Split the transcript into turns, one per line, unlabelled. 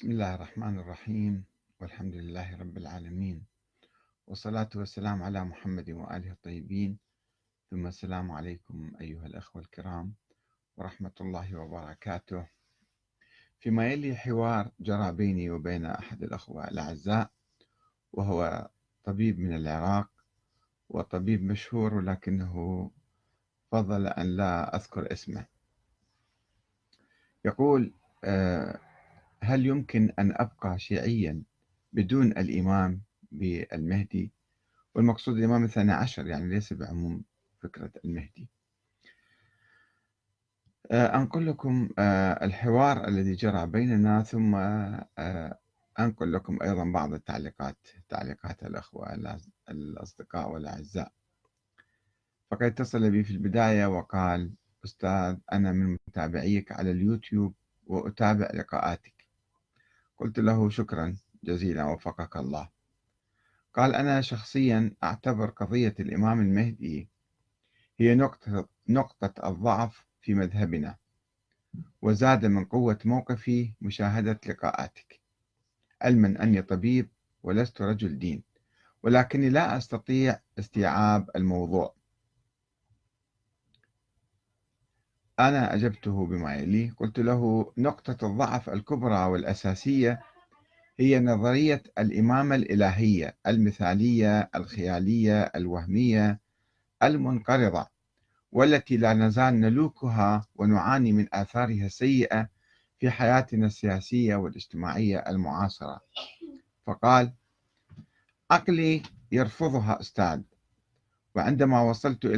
بسم الله الرحمن الرحيم. والحمد لله رب العالمين. والصلاة والسلام على محمد وآله الطيبين. ثم السلام عليكم أيها الأخوة الكرام ورحمة الله وبركاته. فيما يلي حوار جرى بيني وبين أحد الأخوة الأعزاء وهو طبيب من العراق وطبيب مشهور ولكنه فضل أن لا أذكر اسمه. يقول آه هل يمكن أن أبقى شيعيا بدون الإمام بالمهدي؟ والمقصود الإمام الثاني عشر يعني ليس بعموم فكرة المهدي. آه، أنقل لكم آه، الحوار الذي جرى بيننا ثم آه، أنقل لكم أيضا بعض التعليقات تعليقات الأخوة الأصدقاء والأعزاء. فقد اتصل بي في البداية وقال أستاذ أنا من متابعيك على اليوتيوب وأتابع لقاءاتك. قلت له شكرا جزيلا وفقك الله. قال أنا شخصيا أعتبر قضية الإمام المهدي هي نقطة, نقطة الضعف في مذهبنا وزاد من قوة موقفي مشاهدة لقاءاتك. علما أني طبيب ولست رجل دين ولكني لا أستطيع استيعاب الموضوع. أنا أجبته بما يلي قلت له نقطة الضعف الكبرى والأساسية هي نظرية الإمامة الإلهية المثالية الخيالية الوهمية المنقرضة والتي لا نزال نلوكها ونعاني من آثارها السيئة في حياتنا السياسية والاجتماعية المعاصرة. فقال عقلي يرفضها أستاذ وعندما وصلت إلى